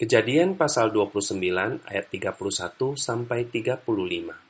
Kejadian pasal 29 ayat 31 sampai 35.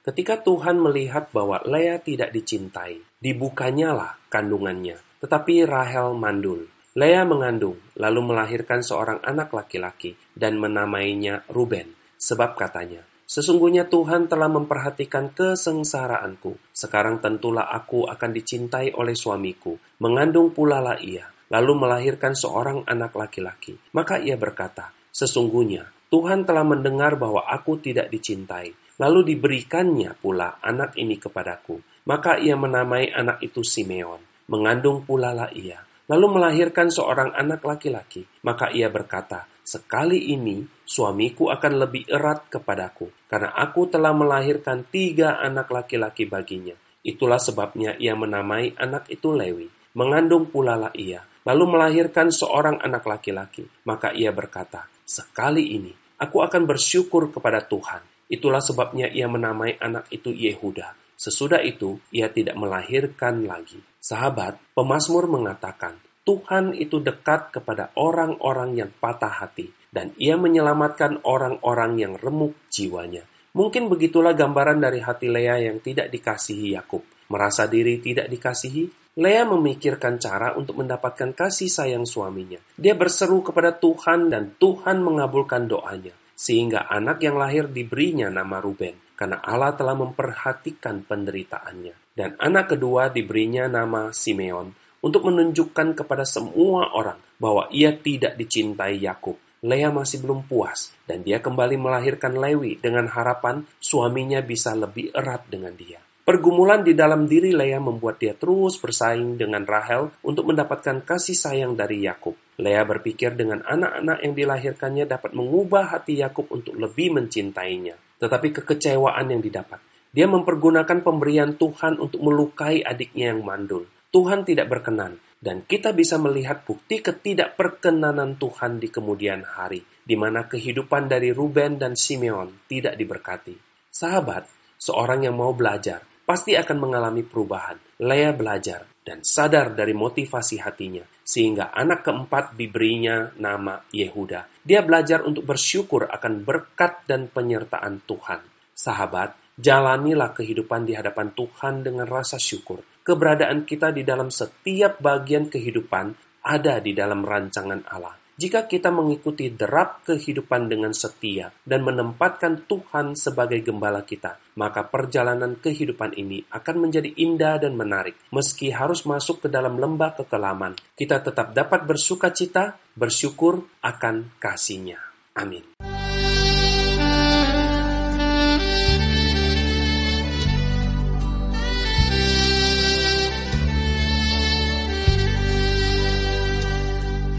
Ketika Tuhan melihat bahwa Lea tidak dicintai, dibukanyalah kandungannya, tetapi Rahel mandul. Lea mengandung, lalu melahirkan seorang anak laki-laki dan menamainya Ruben, sebab katanya, Sesungguhnya Tuhan telah memperhatikan kesengsaraanku. Sekarang tentulah aku akan dicintai oleh suamiku. Mengandung pula lah ia, lalu melahirkan seorang anak laki-laki. Maka ia berkata, Sesungguhnya Tuhan telah mendengar bahwa aku tidak dicintai, lalu diberikannya pula anak ini kepadaku. Maka ia menamai anak itu Simeon, mengandung pula lah ia, lalu melahirkan seorang anak laki-laki. Maka ia berkata, Sekali ini suamiku akan lebih erat kepadaku, karena aku telah melahirkan tiga anak laki-laki baginya. Itulah sebabnya ia menamai anak itu Lewi. Mengandung pula lah ia, lalu melahirkan seorang anak laki-laki. Maka ia berkata, Sekali ini aku akan bersyukur kepada Tuhan. Itulah sebabnya ia menamai anak itu Yehuda. Sesudah itu ia tidak melahirkan lagi. Sahabat, pemazmur mengatakan, Tuhan itu dekat kepada orang-orang yang patah hati dan ia menyelamatkan orang-orang yang remuk jiwanya. Mungkin begitulah gambaran dari hati Lea yang tidak dikasihi Yakub. Merasa diri tidak dikasihi, Lea memikirkan cara untuk mendapatkan kasih sayang suaminya. Dia berseru kepada Tuhan dan Tuhan mengabulkan doanya. Sehingga anak yang lahir diberinya nama Ruben, karena Allah telah memperhatikan penderitaannya. Dan anak kedua diberinya nama Simeon, untuk menunjukkan kepada semua orang bahwa ia tidak dicintai Yakub. Lea masih belum puas, dan dia kembali melahirkan Lewi dengan harapan suaminya bisa lebih erat dengan dia. Pergumulan di dalam diri Lea membuat dia terus bersaing dengan Rahel untuk mendapatkan kasih sayang dari Yakub. Lea berpikir dengan anak-anak yang dilahirkannya dapat mengubah hati Yakub untuk lebih mencintainya. Tetapi kekecewaan yang didapat, dia mempergunakan pemberian Tuhan untuk melukai adiknya yang mandul. Tuhan tidak berkenan, dan kita bisa melihat bukti ketidakperkenanan Tuhan di kemudian hari, di mana kehidupan dari Ruben dan Simeon tidak diberkati. Sahabat, seorang yang mau belajar, pasti akan mengalami perubahan. Lea belajar dan sadar dari motivasi hatinya, sehingga anak keempat diberinya nama Yehuda. Dia belajar untuk bersyukur akan berkat dan penyertaan Tuhan. Sahabat, jalanilah kehidupan di hadapan Tuhan dengan rasa syukur. Keberadaan kita di dalam setiap bagian kehidupan ada di dalam rancangan Allah. Jika kita mengikuti derap kehidupan dengan setia dan menempatkan Tuhan sebagai gembala kita, maka perjalanan kehidupan ini akan menjadi indah dan menarik. Meski harus masuk ke dalam lembah kekelaman, kita tetap dapat bersuka cita, bersyukur akan kasihnya. Amin.